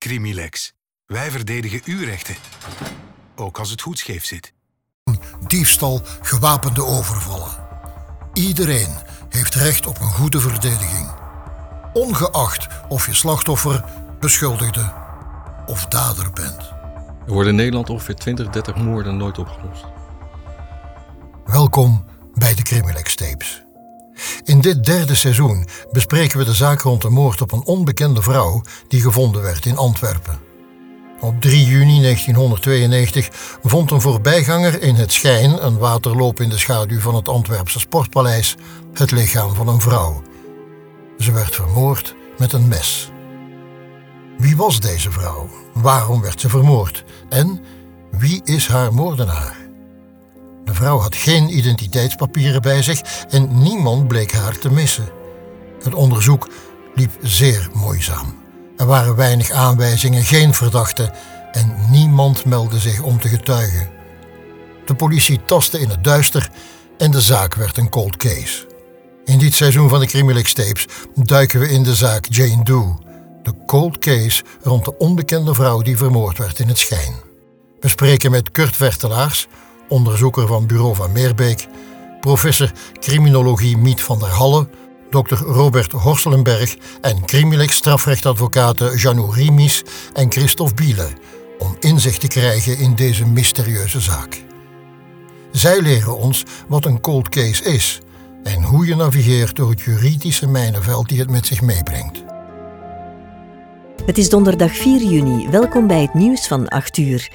Crimilex. Wij verdedigen uw rechten. Ook als het goed scheef zit. Diefstal, gewapende overvallen. Iedereen heeft recht op een goede verdediging. Ongeacht of je slachtoffer, beschuldigde of dader bent. Er worden in Nederland ongeveer 20, 30 moorden nooit opgelost. Welkom bij de Crimilex Tapes. In dit derde seizoen bespreken we de zaak rond de moord op een onbekende vrouw die gevonden werd in Antwerpen. Op 3 juni 1992 vond een voorbijganger in het Schijn, een waterloop in de schaduw van het Antwerpse Sportpaleis, het lichaam van een vrouw. Ze werd vermoord met een mes. Wie was deze vrouw? Waarom werd ze vermoord? En wie is haar moordenaar? De vrouw had geen identiteitspapieren bij zich en niemand bleek haar te missen. Het onderzoek liep zeer moeizaam. Er waren weinig aanwijzingen, geen verdachten en niemand meldde zich om te getuigen. De politie tastte in het duister en de zaak werd een cold case. In dit seizoen van de Crimilex Tapes duiken we in de zaak Jane Doe, de cold case rond de onbekende vrouw die vermoord werd in het schijn. We spreken met Kurt Vertelaars, onderzoeker van Bureau van Meerbeek, professor criminologie Miet van der Halle, dokter Robert Horselenberg en crimilex strafrechtadvocaten Janou Rimis en Christophe Biele om inzicht te krijgen in deze mysterieuze zaak. Zij leren ons wat een cold case is en hoe je navigeert door het juridische mijnenveld die het met zich meebrengt. Het is donderdag 4 juni. Welkom bij het nieuws van 8 uur.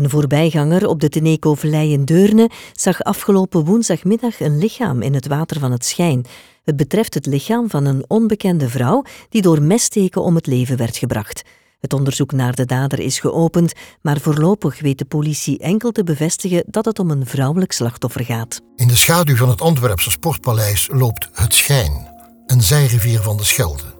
Een voorbijganger op de Teneco-vallei in Deurne zag afgelopen woensdagmiddag een lichaam in het water van het Schijn. Het betreft het lichaam van een onbekende vrouw die door messteken om het leven werd gebracht. Het onderzoek naar de dader is geopend, maar voorlopig weet de politie enkel te bevestigen dat het om een vrouwelijk slachtoffer gaat. In de schaduw van het Antwerpse Sportpaleis loopt het Schijn, een zijrivier van de Schelde.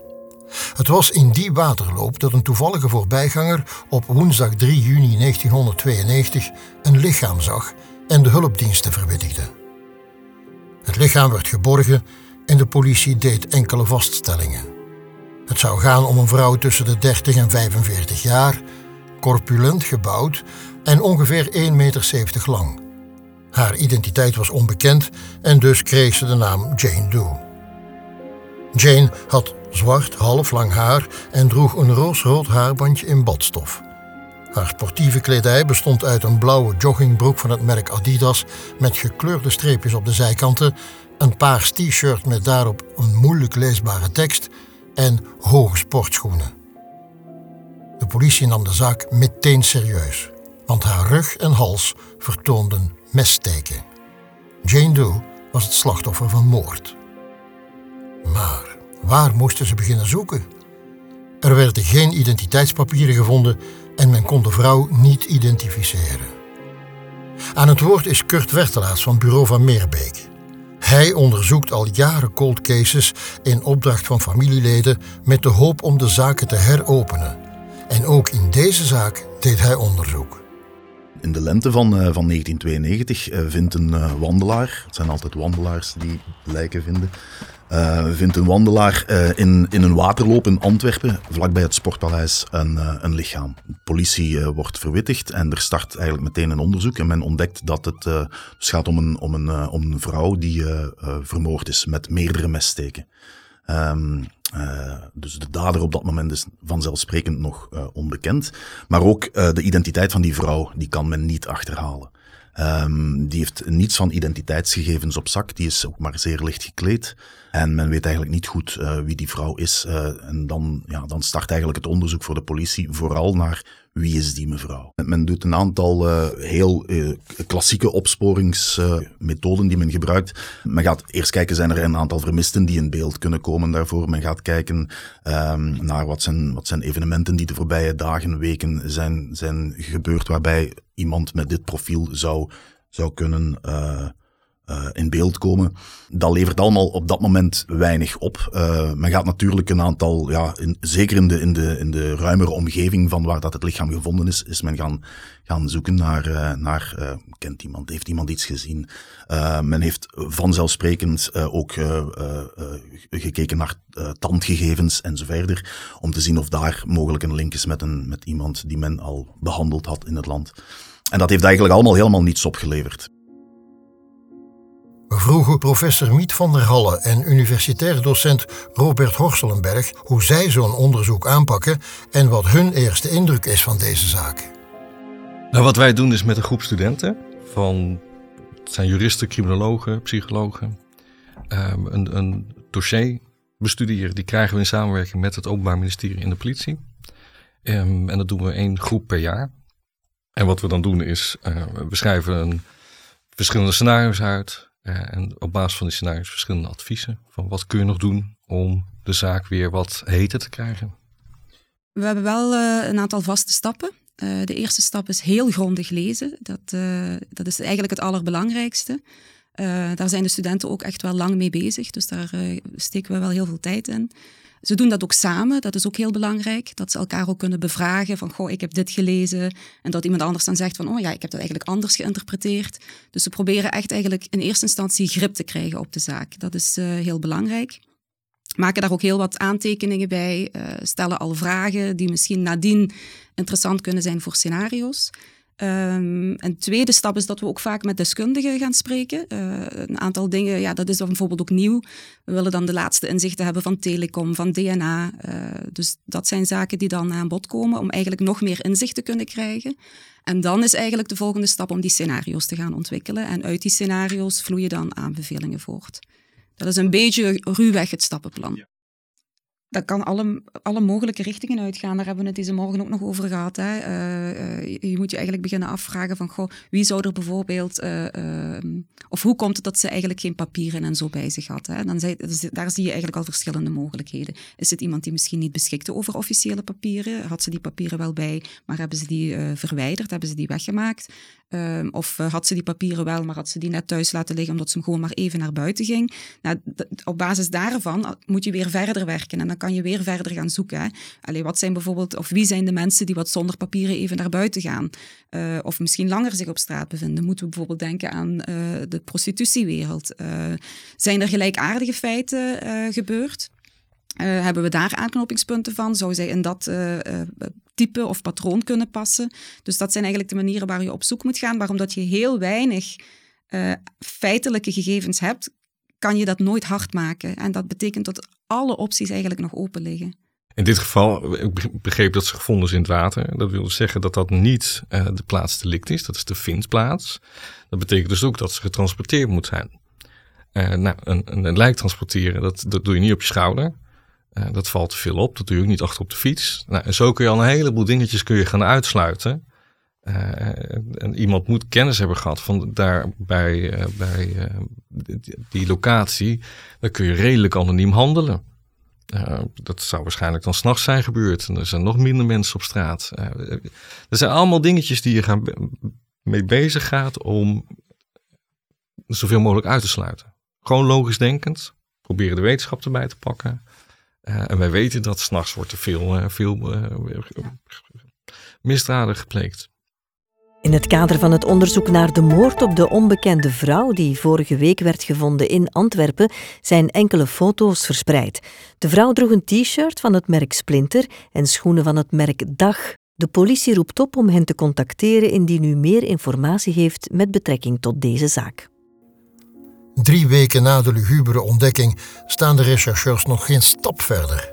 Het was in die waterloop dat een toevallige voorbijganger op woensdag 3 juni 1992 een lichaam zag en de hulpdiensten verwittigde. Het lichaam werd geborgen en de politie deed enkele vaststellingen. Het zou gaan om een vrouw tussen de 30 en 45 jaar, corpulent gebouwd en ongeveer 1,70 meter lang. Haar identiteit was onbekend en dus kreeg ze de naam Jane Doe. Jane had zwart, halflang haar en droeg een roosrood haarbandje in badstof. Haar sportieve kledij bestond uit een blauwe joggingbroek van het merk Adidas met gekleurde streepjes op de zijkanten, een paars t-shirt met daarop een moeilijk leesbare tekst en hoge sportschoenen. De politie nam de zaak meteen serieus, want haar rug en hals vertoonden messteken. Jane Doe was het slachtoffer van moord. Maar waar moesten ze beginnen zoeken? Er werden geen identiteitspapieren gevonden en men kon de vrouw niet identificeren. Aan het woord is Kurt Wertelaars van Bureau van Meerbeek. Hij onderzoekt al jaren cold cases in opdracht van familieleden met de hoop om de zaken te heropenen. En ook in deze zaak deed hij onderzoek. In de lente van, uh, van 1992 uh, vindt een uh, wandelaar, het zijn altijd wandelaars die lijken vinden, vindt een wandelaar in, in een waterloop in Antwerpen, vlakbij het Sportpaleis, een, een lichaam. De politie wordt verwittigd en er start eigenlijk meteen een onderzoek. En men ontdekt dat het dus gaat om een, om een, om een vrouw die vermoord is met meerdere messteken. Um, uh, dus de dader op dat moment is vanzelfsprekend nog uh, onbekend. Maar ook uh, de identiteit van die vrouw, die kan men niet achterhalen. Um, die heeft niets van identiteitsgegevens op zak, die is ook maar zeer licht gekleed. En men weet eigenlijk niet goed wie die vrouw is. en dan, ja, dan start eigenlijk het onderzoek voor de politie vooral naar wie is die mevrouw? Men doet een aantal uh, heel uh, klassieke opsporingsmethoden uh, die men gebruikt. Men gaat eerst kijken, zijn er een aantal vermisten die in beeld kunnen komen daarvoor. Men gaat kijken um, naar wat zijn, wat zijn evenementen die de voorbije dagen, weken zijn, zijn gebeurd, waarbij iemand met dit profiel zou, zou kunnen uh, in beeld komen. Dat levert allemaal op dat moment weinig op. Uh, men gaat natuurlijk een aantal, ja, zeker in de, in, de, in de ruimere omgeving van waar dat het lichaam gevonden is, is men gaan, gaan zoeken naar, uh, naar kent iemand, heeft iemand iets gezien. men heeft vanzelfsprekend ook gekeken naar tandgegevens en zo verder, om te zien of daar mogelijk een link is met, een, met iemand die men al behandeld had in het land. En dat heeft eigenlijk allemaal helemaal niets opgeleverd. Vroegen professor Miet van der Halle en universitair docent Robert Horselenberg hoe zij zo'n onderzoek aanpakken en wat hun eerste indruk is van deze zaak. Nou, wat wij doen is met een groep studenten van het zijn juristen, criminologen, psychologen, um, een, een dossier bestuderen. Die krijgen we in samenwerking met het Openbaar Ministerie en de politie. Um, en dat doen we één groep per jaar. En wat we dan doen is, uh, we schrijven een, verschillende scenario's uit. Uh, en op basis van die scenario's verschillende adviezen. Van wat kun je nog doen om de zaak weer wat heter te krijgen? We hebben wel uh, een aantal vaste stappen. Uh, de eerste stap is heel grondig lezen. Dat, dat is eigenlijk het allerbelangrijkste. daar zijn de studenten ook echt wel lang mee bezig. Dus daar steken we wel heel veel tijd in. Ze doen dat ook samen, dat is ook heel belangrijk. Dat ze elkaar ook kunnen bevragen van, goh, ik heb dit gelezen. En dat iemand anders dan zegt van, oh ja, ik heb dat eigenlijk anders geïnterpreteerd. Dus ze proberen echt eigenlijk in eerste instantie grip te krijgen op de zaak. Dat is uh, heel belangrijk. Maken daar ook heel wat aantekeningen bij, uh, stellen al vragen die misschien nadien interessant kunnen zijn voor scenario's. Um, een tweede stap is dat we ook vaak met deskundigen gaan spreken. Uh, een aantal dingen, ja, dat is dan bijvoorbeeld ook nieuw. We willen dan de laatste inzichten hebben van telecom, van DNA. Uh, dus dat zijn zaken die dan aan bod komen om eigenlijk nog meer inzicht te kunnen krijgen. En dan is eigenlijk de volgende stap om die scenario's te gaan ontwikkelen. En uit die scenario's vloeien dan aanbevelingen voort. Dat is een beetje ruwweg het stappenplan dat kan alle, alle mogelijke richtingen uitgaan. Daar hebben we het deze morgen ook nog over gehad. Hè. Uh, uh, je moet je eigenlijk beginnen afvragen van, goh, wie zou er bijvoorbeeld, uh, of hoe komt het dat ze eigenlijk geen papieren en zo bij zich had? Hè? Dan zei, daar zie je eigenlijk al verschillende mogelijkheden. Is het iemand die misschien niet beschikte over officiële papieren? Had ze die papieren wel bij, maar hebben ze die verwijderd? Hebben ze die weggemaakt? Um, of had ze die papieren wel, maar had ze die net thuis laten liggen omdat ze hem gewoon maar even naar buiten ging? Nou, op basis daarvan moet je weer verder werken en dan kan je weer verder gaan zoeken. Hè. Wat zijn bijvoorbeeld, of wie zijn de mensen die wat zonder papieren even naar buiten gaan? Uh, of misschien langer zich op straat bevinden? Moeten we bijvoorbeeld denken aan uh, de prostitutiewereld? Zijn er gelijkaardige feiten gebeurd? Uh, hebben we daar aanknopingspunten van? Zou zij in dat uh, uh, type of patroon kunnen passen? Dus dat zijn eigenlijk de manieren waar je op zoek moet gaan. Maar omdat je heel weinig feitelijke gegevens hebt, kan je dat nooit hard maken. En dat betekent dat alle opties eigenlijk nog open liggen. In dit geval, ik begreep dat ze gevonden is in het water. Dat wil zeggen dat dat niet de plaats delict is, dat is de vindplaats. Dat betekent dus ook dat ze getransporteerd moet zijn. Uh, nou, een, een, lijk transporteren, dat, dat doe je niet op je schouder. Uh, dat valt te veel op, dat doe je ook niet achter op de fiets. Nou, en zo kun je al een heleboel dingetjes kun je gaan uitsluiten. en iemand moet kennis hebben gehad van daar bij, bij die, die locatie. Dan kun je redelijk anoniem handelen. Dat zou waarschijnlijk dan s'nachts zijn gebeurd. En er zijn nog minder mensen op straat. Er zijn allemaal dingetjes die je gaan mee bezig gaat om zoveel mogelijk uit te sluiten. Gewoon logisch denkend. Proberen de wetenschap erbij te pakken. Uh, en wij weten dat s'nachts wordt er veel, veel misdaden gepleegd. In het kader van het onderzoek naar de moord op de onbekende vrouw die vorige week werd gevonden in Antwerpen zijn enkele foto's verspreid. De vrouw droeg een t-shirt van het merk Splinter en schoenen van het merk Dag. De politie roept op om hen te contacteren indien u meer informatie heeft met betrekking tot deze zaak. Drie weken na de lugubere ontdekking staan de rechercheurs nog geen stap verder.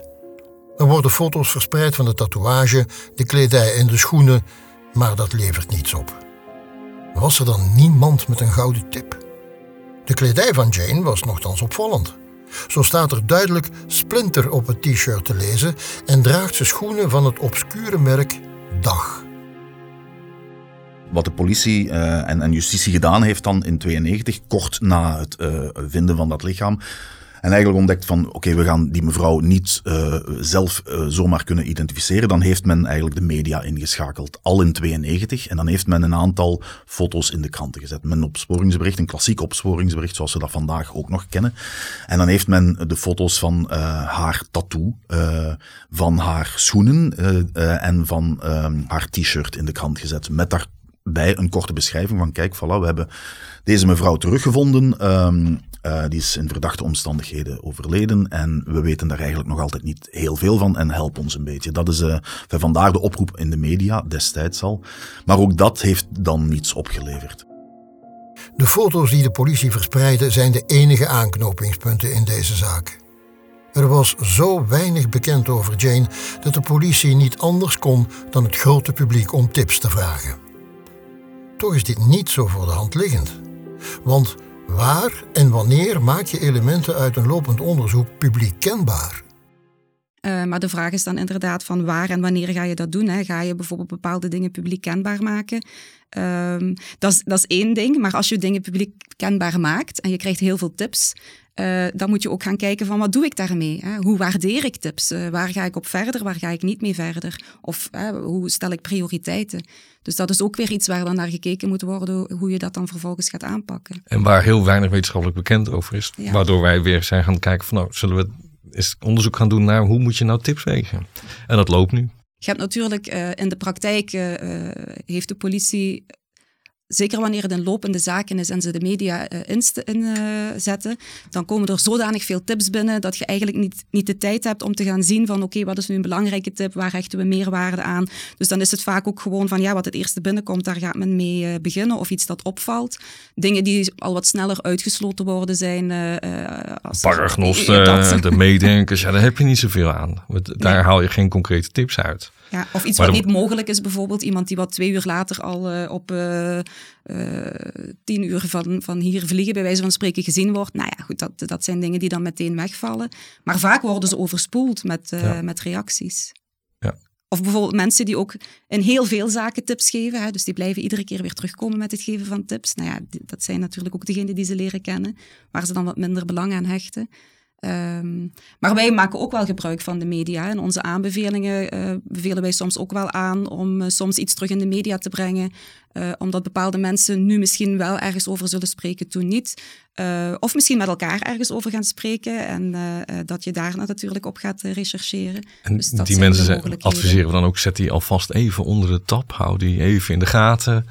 Er worden foto's verspreid van de tatoeage, de kledij en de schoenen maar dat levert niets op. Was er dan niemand met een gouden tip? De kledij van Jane was nogthans opvallend. Zo staat er duidelijk Splinter op het t-shirt te lezen en draagt ze schoenen van het obscure merk Dag. Wat de politie uh, en, en, justitie gedaan heeft dan in 92, kort na het uh, vinden van dat lichaam, En eigenlijk ontdekt van, oké, we gaan die mevrouw niet uh, zelf zomaar kunnen identificeren. Dan heeft men eigenlijk de media ingeschakeld, al in 92. En dan heeft men een aantal foto's in de kranten gezet. Een opsporingsbericht, een klassiek opsporingsbericht, zoals we dat vandaag ook nog kennen. En dan heeft men de foto's van haar tattoo, van haar schoenen en van haar t-shirt in de krant gezet. Met daarbij een korte beschrijving van, kijk, voilà, we hebben deze mevrouw teruggevonden. Um, uh, die is in verdachte omstandigheden overleden en we weten daar eigenlijk nog altijd niet heel veel van en help ons een beetje. Dat is uh, vandaar de oproep in de media destijds al. Maar ook dat heeft dan niets opgeleverd. De foto's die de politie verspreidde zijn de enige aanknopingspunten in deze zaak. Er was zo weinig bekend over Jane dat de politie niet anders kon dan het grote publiek om tips te vragen. Toch is dit niet zo voor de hand liggend. Want Waar en wanneer maak je elementen uit een lopend onderzoek publiek kenbaar? Uh, maar de vraag is dan inderdaad van waar en wanneer ga je dat doen? Hè? Ga je bijvoorbeeld bepaalde dingen publiek kenbaar maken? Um, dat, is, dat één ding, maar als je dingen publiek kenbaar maakt en je krijgt heel veel tips, uh, dan moet je ook gaan kijken van wat doe ik daarmee? Hè? Hoe waardeer ik tips? Uh, waar ga ik op verder? Waar ga ik niet mee verder? Of hoe stel ik prioriteiten? Dus dat is ook weer iets waar dan naar gekeken moet worden, hoe je dat dan vervolgens gaat aanpakken. En waar heel weinig wetenschappelijk bekend over is. Ja. Waardoor wij weer zijn gaan kijken van nou, zullen we eens onderzoek gaan doen naar hoe moet je nou tips wegen? En dat loopt nu. Je hebt natuurlijk uh, in de praktijk, uh, heeft de politie zeker wanneer het een lopende zaken is en ze de media uh, inzetten, in, uh, dan komen er zodanig veel tips binnen dat je eigenlijk niet, niet de tijd hebt om te gaan zien van oké, wat is nu een belangrijke tip, waar hechten we meerwaarde aan. Dus dan is het vaak ook gewoon van ja, wat het eerste binnenkomt, daar gaat men mee uh, beginnen of iets dat opvalt. Dingen die al wat sneller uitgesloten worden zijn. als Paragnosten, de meedenkers, ja, daar heb je niet zoveel aan. Daar nee. haal je geen concrete tips uit. Ja, of iets maar wat niet mogelijk is, bijvoorbeeld iemand die wat twee uur later al uh, op uh, uh, tien uur van, van hier vliegen, bij wijze van spreken, gezien wordt. Nou ja, goed, dat, dat zijn dingen die dan meteen wegvallen. Maar vaak worden ze overspoeld met, ja. met reacties. Ja. Of bijvoorbeeld mensen die ook in heel veel zaken tips geven. Hè, dus die blijven iedere keer weer terugkomen met het geven van tips. Nou ja, dat zijn natuurlijk ook degenen die ze leren kennen, waar ze dan wat minder belang aan hechten. Um, maar wij maken ook wel gebruik van de media. In onze aanbevelingen uh, bevelen wij soms ook wel aan om uh, soms iets terug in de media te brengen. Uh, omdat bepaalde mensen nu misschien wel ergens over zullen spreken, toen niet. of misschien met elkaar ergens over gaan spreken. En dat je daar natuurlijk op gaat rechercheren. En dus die mensen adviseren we dan ook, zet die alvast even onder de tap. Hou die even in de gaten.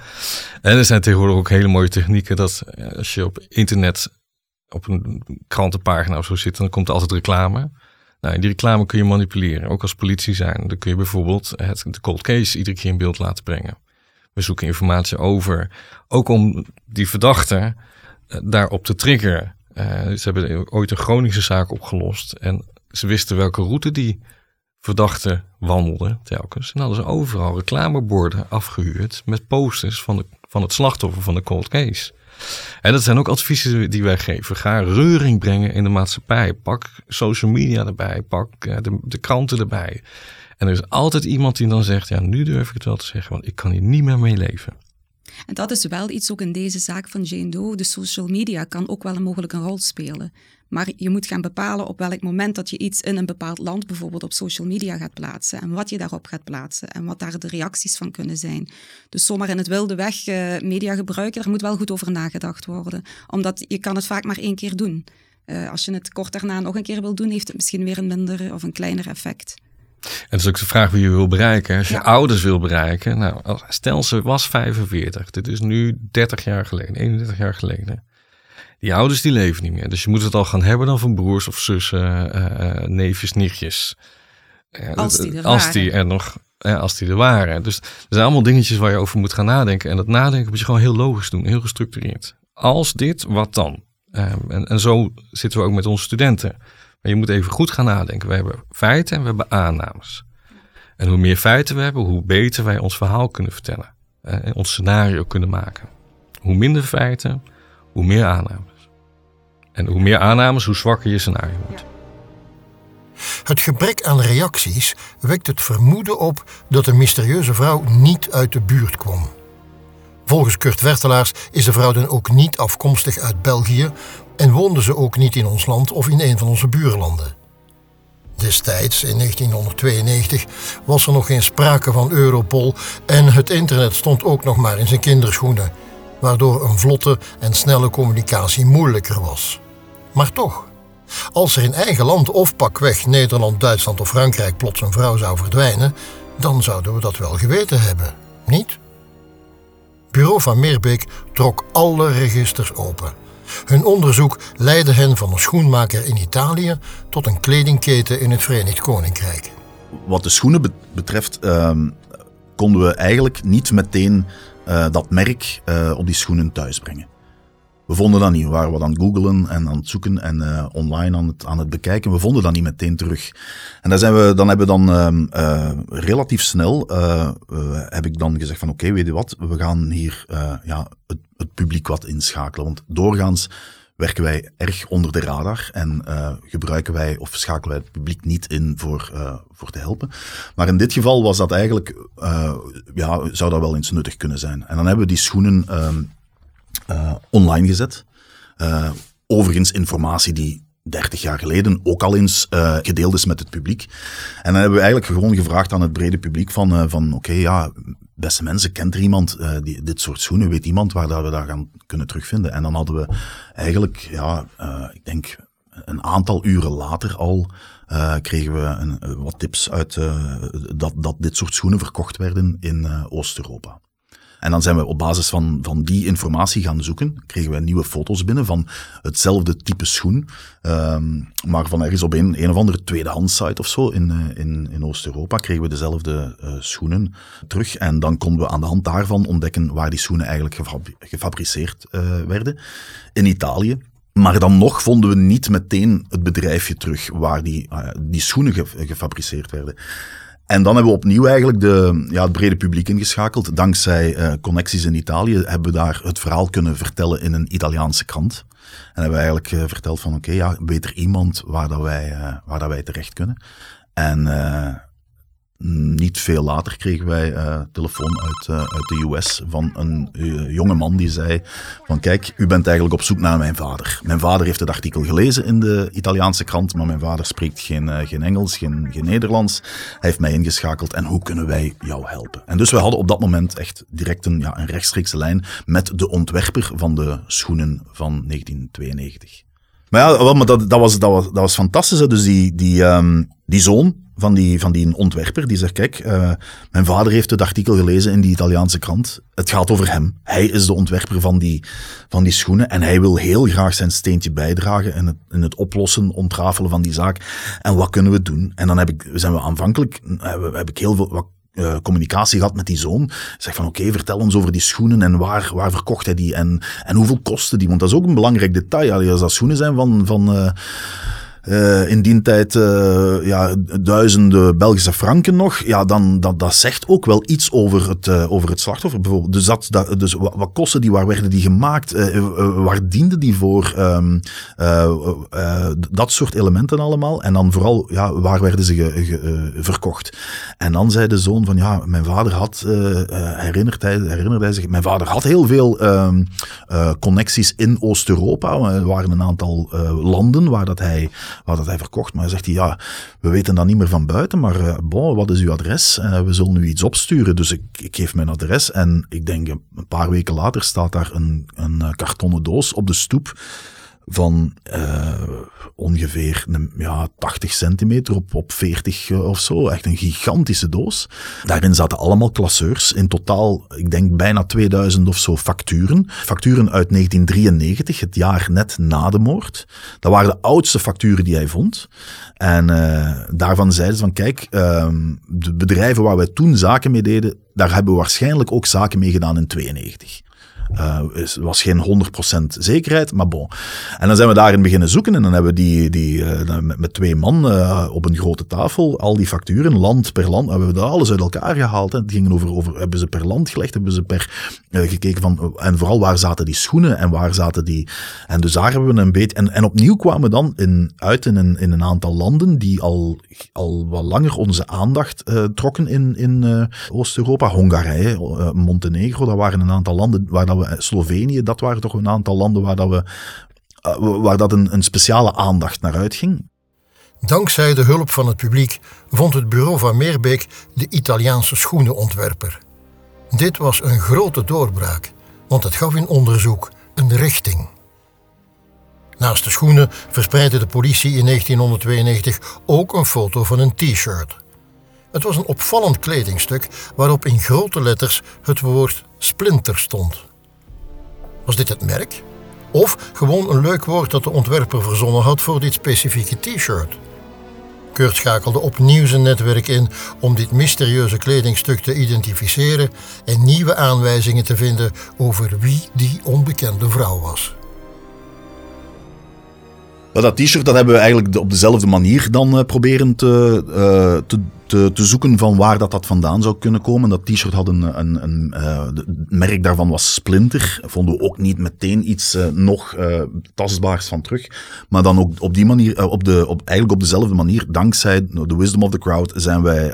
En er zijn tegenwoordig ook hele mooie technieken dat als je op internet op een krantenpagina of zo zitten, dan komt altijd reclame. Nou, die reclame kun je manipuleren, ook als politie zijn. Dan kun je bijvoorbeeld het, de cold case iedere keer in beeld laten brengen. We zoeken informatie over, ook om die verdachte uh, daarop te triggeren. Uh, ze hebben ooit een Groningse zaak opgelost en ze wisten welke route die verdachte wandelde telkens. En hadden ze overal reclameborden afgehuurd met posters van, de, van het slachtoffer van de cold case. En dat zijn ook adviezen die wij geven. Ga reuring brengen in de maatschappij. Pak social media erbij. Pak eh, de, de kranten erbij. En er is altijd iemand die dan zegt: Ja, nu durf ik het wel te zeggen, want ik kan hier niet meer mee leven. En dat is wel iets ook in deze zaak van Jane Doe. De social media kan ook wel een mogelijke rol spelen. Maar je moet gaan bepalen op welk moment dat je iets in een bepaald land bijvoorbeeld op social media gaat plaatsen. En wat je daarop gaat plaatsen. En wat daar de reacties van kunnen zijn. Dus zomaar in het wilde weg uh, media gebruiken, daar moet wel goed over nagedacht worden. Omdat je kan het vaak maar één keer doen. Uh, als je het kort daarna nog een keer wil doen, heeft het misschien weer een minder of een kleiner effect. En dat is ook de vraag wie je wil bereiken. Als je ja. ouders wil bereiken, nou, stel ze was 45, dit is nu 30 jaar geleden, 31 jaar geleden. Die ouders die leven niet meer. Dus je moet het al gaan hebben dan van broers of zussen, uh, neefjes, nichtjes. Als die er als waren. Die er nog, als die er waren. Dus er zijn allemaal dingetjes waar je over moet gaan nadenken. En dat nadenken moet je gewoon heel logisch doen, heel gestructureerd. Als dit, wat dan? Um, en, en zo zitten we ook met onze studenten. Maar je moet even goed gaan nadenken. We hebben feiten en we hebben aannames. En hoe meer feiten we hebben, hoe beter wij ons verhaal kunnen vertellen. En ons scenario kunnen maken. Hoe minder feiten, hoe meer aannames. En hoe meer aannames, hoe zwakker je scenario wordt. Het gebrek aan reacties wekt het vermoeden op dat de mysterieuze vrouw niet uit de buurt kwam. Volgens Kurt Wertelaars is de vrouw dan ook niet afkomstig uit België, En woonden ze ook niet in ons land of in een van onze buurlanden. Destijds, in 1992, was er nog geen sprake van Europol en het internet stond ook nog maar in zijn kinderschoenen, waardoor een vlotte en snelle communicatie moeilijker was. Maar toch, als er in eigen land of pakweg Nederland, Duitsland of Frankrijk plots een vrouw zou verdwijnen, dan zouden we dat wel geweten hebben, niet? Bureau van Meerbeek trok alle registers open. Hun onderzoek leidde hen van een schoenmaker in Italië tot een kledingketen in het Verenigd Koninkrijk. Wat de schoenen betreft ehm, konden we eigenlijk niet meteen uh, dat merk uh, op die schoenen thuisbrengen. We vonden dat niet. We waren wat aan het googlen en aan het zoeken en uh, online aan het, aan het bekijken. We vonden dat niet meteen terug. En daar zijn we, dan hebben we dan uh, relatief snel, heb ik dan gezegd van oké, weet je wat, we gaan hier ja, het, het, publiek wat inschakelen. Want doorgaans werken wij erg onder de radar en gebruiken wij of schakelen wij het publiek niet in voor, voor te helpen. Maar in dit geval was dat eigenlijk, ja, zou dat wel eens nuttig kunnen zijn. En dan hebben we die schoenen ehm, online gezet. Overigens informatie die 30 jaar geleden ook al eens gedeeld is met het publiek. En dan hebben we eigenlijk gewoon gevraagd aan het brede publiek van, van oké, ja, beste mensen, kent er iemand die dit soort schoenen? Weet iemand waar dat we dat gaan kunnen terugvinden? En dan hadden we eigenlijk, ja, ik denk een aantal uren later al kregen we een, wat tips uit dat, dat dit soort schoenen verkocht werden in Oost-Europa. En dan zijn we op basis van, van die informatie gaan zoeken. Kregen we nieuwe foto's binnen van hetzelfde type schoen. Um, maar van ergens op een, een of andere tweedehands site of zo in, eh, in, in Oost-Europa kregen we dezelfde uh, schoenen terug. En dan konden we aan de hand daarvan ontdekken waar die schoenen eigenlijk gefabriceerd uh, werden. In Italië. Maar dan nog vonden we niet meteen het bedrijfje terug waar die, die schoenen gefabriceerd werden. En dan hebben we opnieuw eigenlijk de, ja, het brede publiek ingeschakeld. Dankzij uh, connecties in Italië hebben we daar het verhaal kunnen vertellen in een Italiaanse krant. En hebben we eigenlijk uh, verteld van oké, ja, weet er iemand waar, dat wij, uh, waar dat wij terecht kunnen. En niet veel later kregen wij uh, telefoon uit, uh, uit de US van een uh, jonge man die zei van kijk, u bent eigenlijk op zoek naar mijn vader. Mijn vader heeft het artikel gelezen in de Italiaanse krant, maar mijn vader spreekt geen, geen Engels, geen, geen Nederlands. Hij heeft mij ingeschakeld en hoe kunnen wij jou helpen? En dus we hadden op dat moment echt direct een, ja, een rechtstreekse lijn met de ontwerper van de schoenen van 1992. Maar ja, maar dat, dat, was, dat, was, dat was fantastisch. Hè? Dus die, die, um, die zoon, van die, van die ontwerper die zegt: Kijk, uh, mijn vader heeft het artikel gelezen in die Italiaanse krant. Het gaat over hem. Hij is de ontwerper van die, van die schoenen en hij wil heel graag zijn steentje bijdragen in het, in het oplossen, ontrafelen van die zaak. En wat kunnen we doen? En dan heb ik, zijn we aanvankelijk heb, heb ik heel veel wat, uh, communicatie gehad met die zoon. Zeg van oké, vertel ons over die schoenen en waar, waar verkocht hij die en, en hoeveel kostte die? Want dat is ook een belangrijk detail. Als dat schoenen zijn van, van uh, in die tijd uh, ja, duizenden Belgische franken nog, ja, dan dat, dat zegt ook wel iets over het, uh, over het slachtoffer. Bijvoorbeeld. Dus, dat, dus wat, wat kosten die, waar werden die gemaakt, waar dienden die voor, um, dat soort elementen allemaal. En dan vooral, ja, waar werden ze verkocht. En dan zei de zoon van, ja, mijn vader had, herinnert, hij, herinnert hij zich, mijn vader had heel veel um, connecties in Oost-Europa. Er waren een aantal landen waar dat hij wat dat hij verkocht. Maar hij zegt hij, ja, we weten dat niet meer van buiten, maar uh, bon, wat is uw adres? Uh, we zullen u iets opsturen. Dus ik, ik geef mijn adres en ik denk een paar weken later staat daar een, een eh, kartonnen doos op de stoep van uh, ongeveer ja, 80 centimeter op, op 40 of zo. Echt een gigantische doos. Daarin zaten allemaal klasseurs. In totaal, ik denk bijna 2000 of zo facturen. Facturen uit 1993, het jaar net na de moord. Dat waren de oudste facturen die hij vond. En uh, daarvan zeiden ze van, kijk, uh, de bedrijven waar wij toen zaken mee deden, daar hebben we waarschijnlijk ook zaken mee gedaan in 92. Uh, was geen 100% zekerheid, maar bon. En dan zijn we daarin beginnen zoeken en dan hebben we die, die, uh, met, met, twee man uh, op een grote tafel al die facturen, land per land, hebben we dat alles uit elkaar gehaald. Het ging over, over, hebben ze per land gelegd, hebben ze per, gekeken van, en vooral waar zaten die schoenen en waar zaten die, en dus daar hebben we een beetje, en, en opnieuw kwamen we dan in, uit in een, in een aantal landen die al, al wat langer onze aandacht trokken in, in Oost-Europa, Hongarije, Montenegro, dat waren een aantal landen waar dat Slovenië, dat waren toch een aantal landen waar dat we waar dat een, een speciale aandacht naar uitging. Dankzij de hulp van het publiek vond het bureau van Meerbeek de Italiaanse schoenenontwerper. Dit was een grote doorbraak, want het gaf in onderzoek een richting. Naast de schoenen verspreidde de politie in 1992 ook een foto van een t-shirt. Het was een opvallend kledingstuk waarop in grote letters het woord splinter stond. Was dit het merk? Of gewoon een leuk woord dat de ontwerper verzonnen had voor dit specifieke t-shirt? Kurt schakelde opnieuw zijn netwerk in om dit mysterieuze kledingstuk te identificeren en nieuwe aanwijzingen te vinden over wie die onbekende vrouw was. Dat t-shirt hebben we eigenlijk op dezelfde manier dan uh, proberen te, uh, te, te, te, zoeken van waar dat, dat vandaan zou kunnen komen. Dat t-shirt had een, een, een uh, merk daarvan was Splinter. Vonden we ook niet meteen iets nog tastbaars van terug. Maar dan ook op die manier, op de, op, eigenlijk op dezelfde manier, dankzij de wisdom of the crowd, zijn wij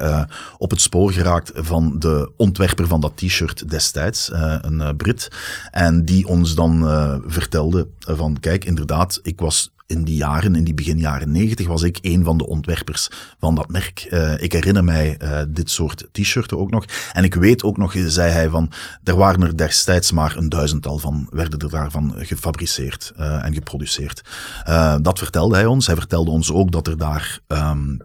op het spoor geraakt van de ontwerper van dat t-shirt destijds, een Brit. En die ons dan vertelde van, kijk, inderdaad, ik was in die jaren, in die begin jaren negentig, was ik een van de ontwerpers van dat merk. Uh, ik herinner mij uh, dit soort t-shirten ook nog. En ik weet ook nog, zei hij, van er waren er destijds maar een duizendtal van, werden er daarvan gefabriceerd uh, en geproduceerd. dat vertelde hij ons. Hij vertelde ons ook dat er daar um,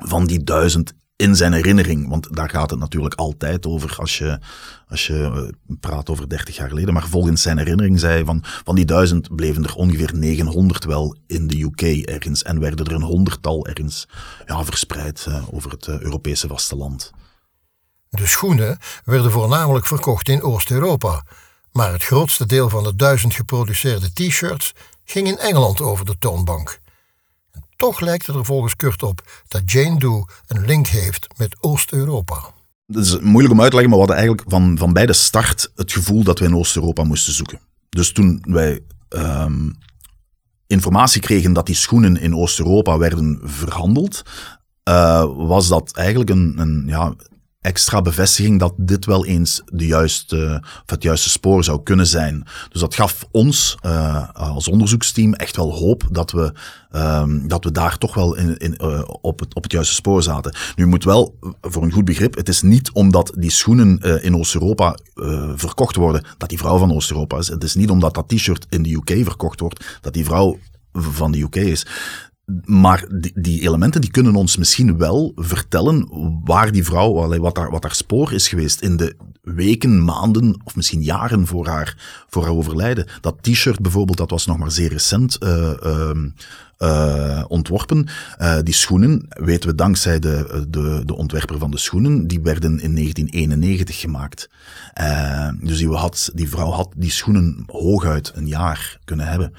van die duizend in zijn herinnering, want daar gaat het natuurlijk altijd over als je, als je eh, praat over 30 jaar geleden. Maar volgens zijn herinnering zei hij van, van die duizend bleven er ongeveer 900 wel in de UK ergens en werden er een honderdtal ergens ja, verspreid uh, over het uh, Europese vasteland. De schoenen werden voornamelijk verkocht in Oost-Europa, maar het grootste deel van de duizend geproduceerde t-shirts ging in Engeland over de toonbank. Toch lijkt het er volgens Kurt op dat Jane Doe een link heeft met Oost-Europa. Het is moeilijk om uit te leggen, maar we hadden eigenlijk van, van bij de start het gevoel dat we in Oost-Europa moesten zoeken. Dus toen wij um, informatie kregen dat die schoenen in Oost-Europa werden verhandeld, uh, was dat eigenlijk een, een ja, extra bevestiging dat dit wel eens de juiste, of het juiste spoor zou kunnen zijn. Dus dat gaf ons uh, als onderzoeksteam echt wel hoop dat we, um, dat we daar toch wel in, in, uh, op, het, op het juiste spoor zaten. Nu moet wel, voor een goed begrip, het is niet omdat die schoenen in Oost-Europa verkocht worden, dat die vrouw van Oost-Europa is. Het is niet omdat dat t-shirt in de UK verkocht wordt, dat die vrouw van de UK is. Maar die, die, elementen die kunnen ons misschien wel vertellen waar die vrouw, wat haar, wat haar spoor is geweest in de weken, maanden of misschien jaren voor haar, voor haar overlijden. Dat t-shirt bijvoorbeeld, dat was nog maar zeer recent uh, uh, uh, ontworpen. Uh, die schoenen, weten we dankzij de, de, de ontwerper van de schoenen, die werden in 1991 gemaakt. Uh, dus die, die vrouw had die schoenen hooguit een jaar kunnen hebben.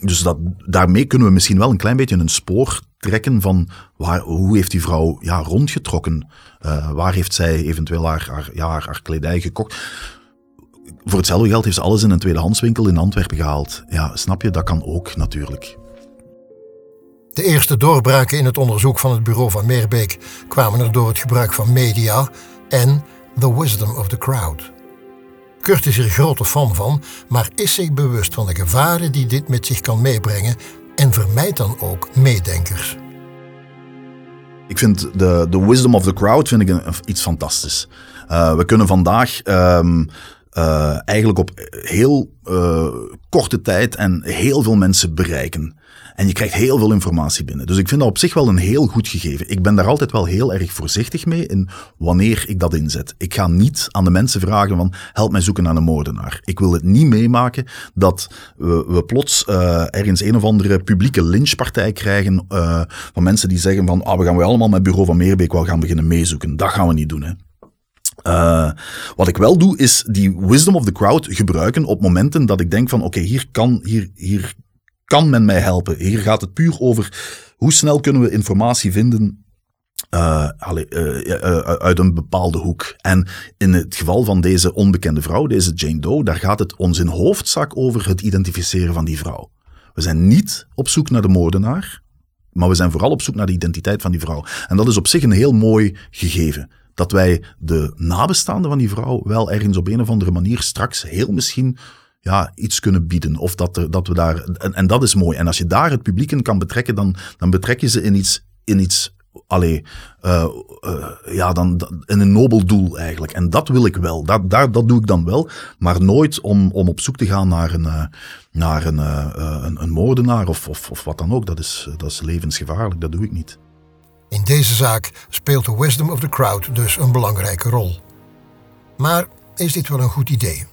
dus dat, daarmee kunnen we misschien wel een klein beetje een spoor trekken van waar, hoe heeft die vrouw ja, rondgetrokken? waar heeft zij eventueel haar, haar, haar kledij gekocht? Voor hetzelfde geld heeft ze alles in een tweedehandswinkel in Antwerpen gehaald. Ja, snap je? Dat kan ook natuurlijk. De eerste doorbraken in het onderzoek van het bureau van Meerbeek kwamen er door het gebruik van media en the wisdom of the crowd. Kurt is er grote fan van, maar is zich bewust van de gevaren die dit met zich kan meebrengen en vermijdt dan ook meedenkers. Ik vind de, de wisdom of the crowd vind ik iets fantastisch. Uh, we kunnen vandaag um, uh, eigenlijk op heel uh, korte tijd en heel veel mensen bereiken. En je krijgt heel veel informatie binnen. Dus ik vind dat op zich wel een heel goed gegeven. Ik ben daar altijd wel heel erg voorzichtig mee in wanneer ik dat inzet. Ik ga niet aan de mensen vragen van help mij zoeken naar een moordenaar. Ik wil het niet meemaken dat we, we plots uh, ergens een of andere publieke lynchpartij krijgen uh, van mensen die zeggen van ah, we gaan we allemaal met Bureau van Meerbeek wel gaan beginnen meezoeken. Dat gaan we niet doen. Hè. Uh, wat ik wel doe, is die wisdom of the crowd gebruiken op momenten dat ik denk van oké, hier kan, hier, hier kan men mij helpen? Hier gaat het puur over hoe snel kunnen we informatie vinden uh, uh, uit een bepaalde hoek. En in het geval van deze onbekende vrouw, deze Jane Doe, daar gaat het ons in hoofdzak over het identificeren van die vrouw. We zijn niet op zoek naar de moordenaar, maar we zijn vooral op zoek naar de identiteit van die vrouw. En dat is op zich een heel mooi gegeven. Dat wij de nabestaanden van die vrouw wel ergens op een of andere manier straks heel misschien ja, iets kunnen bieden. Of dat, dat we daar, en, dat is mooi. En als je daar het publiek in kan betrekken, dan, dan betrek je ze in iets, in iets allee, uh, uh, ja, dan, in een nobel doel eigenlijk. En dat wil ik wel. Dat, daar, dat doe ik dan wel. Maar nooit om, om op zoek te gaan naar een, uh, naar een, een, een, moordenaar of, of, of wat dan ook. Dat is, dat is levensgevaarlijk. Dat doe ik niet. In deze zaak speelt de wisdom of the crowd dus een belangrijke rol. Maar is dit wel een goed idee?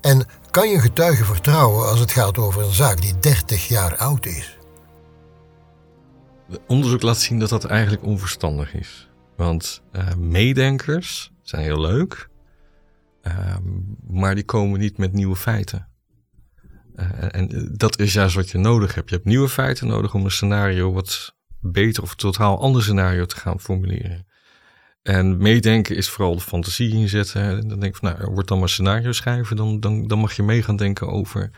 En kan je getuigen vertrouwen als het gaat over een zaak die 30 jaar oud is? Onderzoek laat zien dat dat eigenlijk onverstandig is. Want uh, meedenkers zijn heel leuk, uh, maar die komen niet met nieuwe feiten. Uh, en dat is juist wat je nodig hebt. Je hebt nieuwe feiten nodig om een scenario wat beter of totaal ander scenario te gaan formuleren. En meedenken is vooral de fantasie inzetten. En dan denk ik van, nou, word dan maar scenario schrijven. Dan, dan, dan mag je mee gaan denken over.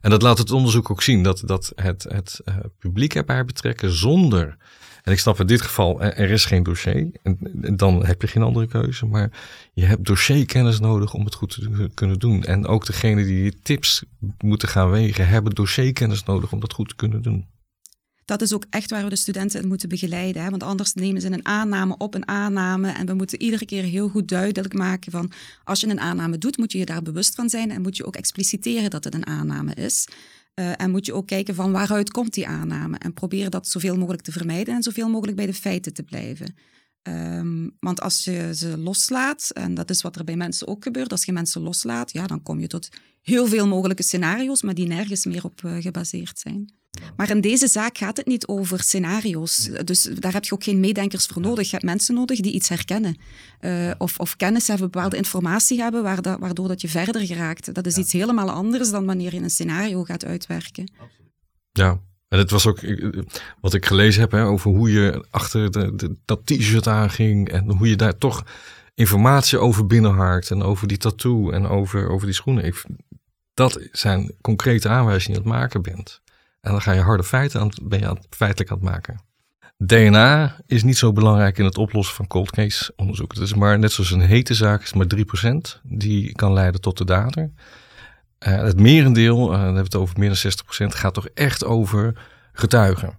En dat laat het onderzoek ook zien. Dat, dat het, het uh, publiek erbij betrekken zonder. En ik snap in dit geval, er is geen dossier. En, en dan heb je geen andere keuze. Maar je hebt dossierkennis nodig om het goed te kunnen doen. En ook degene die tips moeten gaan wegen, hebben dossierkennis nodig om dat goed te kunnen doen dat is ook echt waar we de studenten moeten begeleiden. Hè? Want anders nemen ze een aanname op een aanname. En we moeten iedere keer heel goed duidelijk maken van als je een aanname doet, moet je je daar bewust van zijn en moet je ook expliciteren dat het een aanname is. Uh, en moet je ook kijken van waaruit komt die aanname. En proberen dat zoveel mogelijk te vermijden en zoveel mogelijk bij de feiten te blijven. Um, want als je ze loslaat, en dat is wat er bij mensen ook gebeurt, als je mensen loslaat, ja, dan kom je tot heel veel mogelijke scenario's, maar die nergens meer op uh, gebaseerd zijn. Maar in deze zaak gaat het niet over scenario's. Dus daar heb je ook geen meedenkers voor nodig. Je hebt mensen nodig die iets herkennen. Uh, of, of kennis hebben, bepaalde informatie hebben, waardoor dat je verder geraakt. Dat is iets helemaal anders dan wanneer je een scenario gaat uitwerken. Ja, en het was ook wat ik gelezen heb hè, over hoe je achter de, dat t-shirt aanging en hoe je daar toch informatie over binnenhaakt en over die tattoo en over, over die schoenen. Dat zijn concrete aanwijzingen die je aan het maken bent. En dan ga je harde feiten aan, ben je aan, feitelijk aan het maken. DNA is niet zo belangrijk in het oplossen van cold case onderzoek. Het is maar net zoals een hete zaak is maar 3% die kan leiden tot de dader. Uh, het merendeel, uh, dan hebben we het over meer dan 60%, gaat toch echt over getuigen.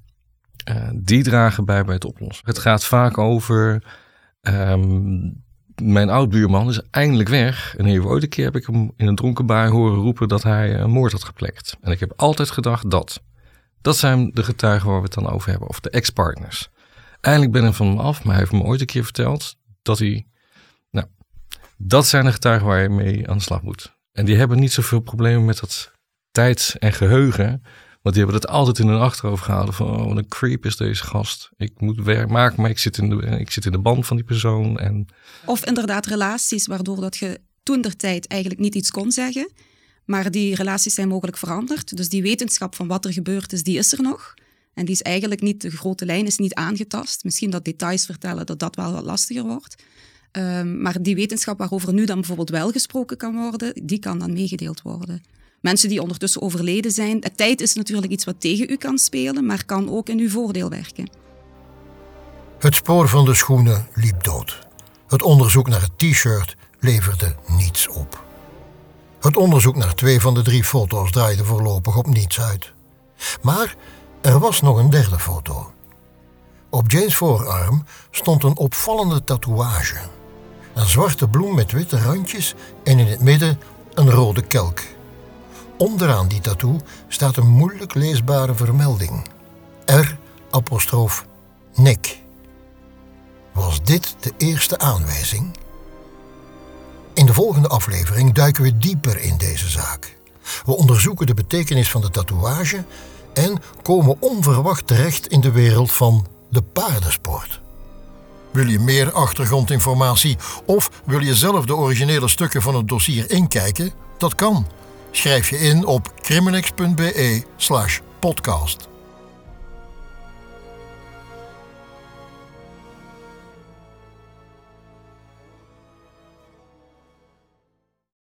Uh, die dragen bij bij het oplossen. Het gaat vaak over. Um, mijn oud-buurman is eindelijk weg. En even ooit een keer heb ik hem in een dronken baar horen roepen dat hij een moord had gepleegd. En ik heb altijd gedacht dat. Dat zijn de getuigen waar we het dan over hebben, of de ex-partners. Eindelijk ben ik van hem af, maar hij heeft me ooit een keer verteld dat hij. Nou, dat zijn de getuigen waar je mee aan de slag moet. En die hebben niet zoveel problemen met dat tijd en geheugen. Want die hebben het altijd in hun achterhoofd gehouden van, oh, wat een creep is deze gast. Ik moet werk maken, maar ik zit in de, ik zit in de band van die persoon. En... Of inderdaad relaties waardoor dat je toen der tijd eigenlijk niet iets kon zeggen. Maar die relaties zijn mogelijk veranderd. Dus die wetenschap van wat er gebeurd is, die is er nog. En die is eigenlijk niet, de grote lijn is niet aangetast. Misschien dat details vertellen, dat dat wel wat lastiger wordt. Um, maar die wetenschap waarover nu dan bijvoorbeeld wel gesproken kan worden, die kan dan meegedeeld worden. Mensen die ondertussen overleden zijn. De tijd is natuurlijk iets wat tegen u kan spelen, maar kan ook in uw voordeel werken. Het spoor van de schoenen liep dood. Het onderzoek naar het t-shirt leverde niets op. Het onderzoek naar twee van de drie foto's draaide voorlopig op niets uit. Maar er was nog een derde foto. Op Jane's voorarm stond een opvallende tatoeage. Een zwarte bloem met witte randjes en in het midden een rode kelk. Onderaan die tattoo staat een moeilijk leesbare vermelding. R apostroof Nick. Was dit de eerste aanwijzing? In de volgende aflevering duiken we dieper in deze zaak. We onderzoeken de betekenis van de tatoeage en komen onverwacht terecht in de wereld van de paardensport. Wil je meer achtergrondinformatie of wil je zelf de originele stukken van het dossier inkijken? Dat kan. Schrijf je in op criminex.be/podcast.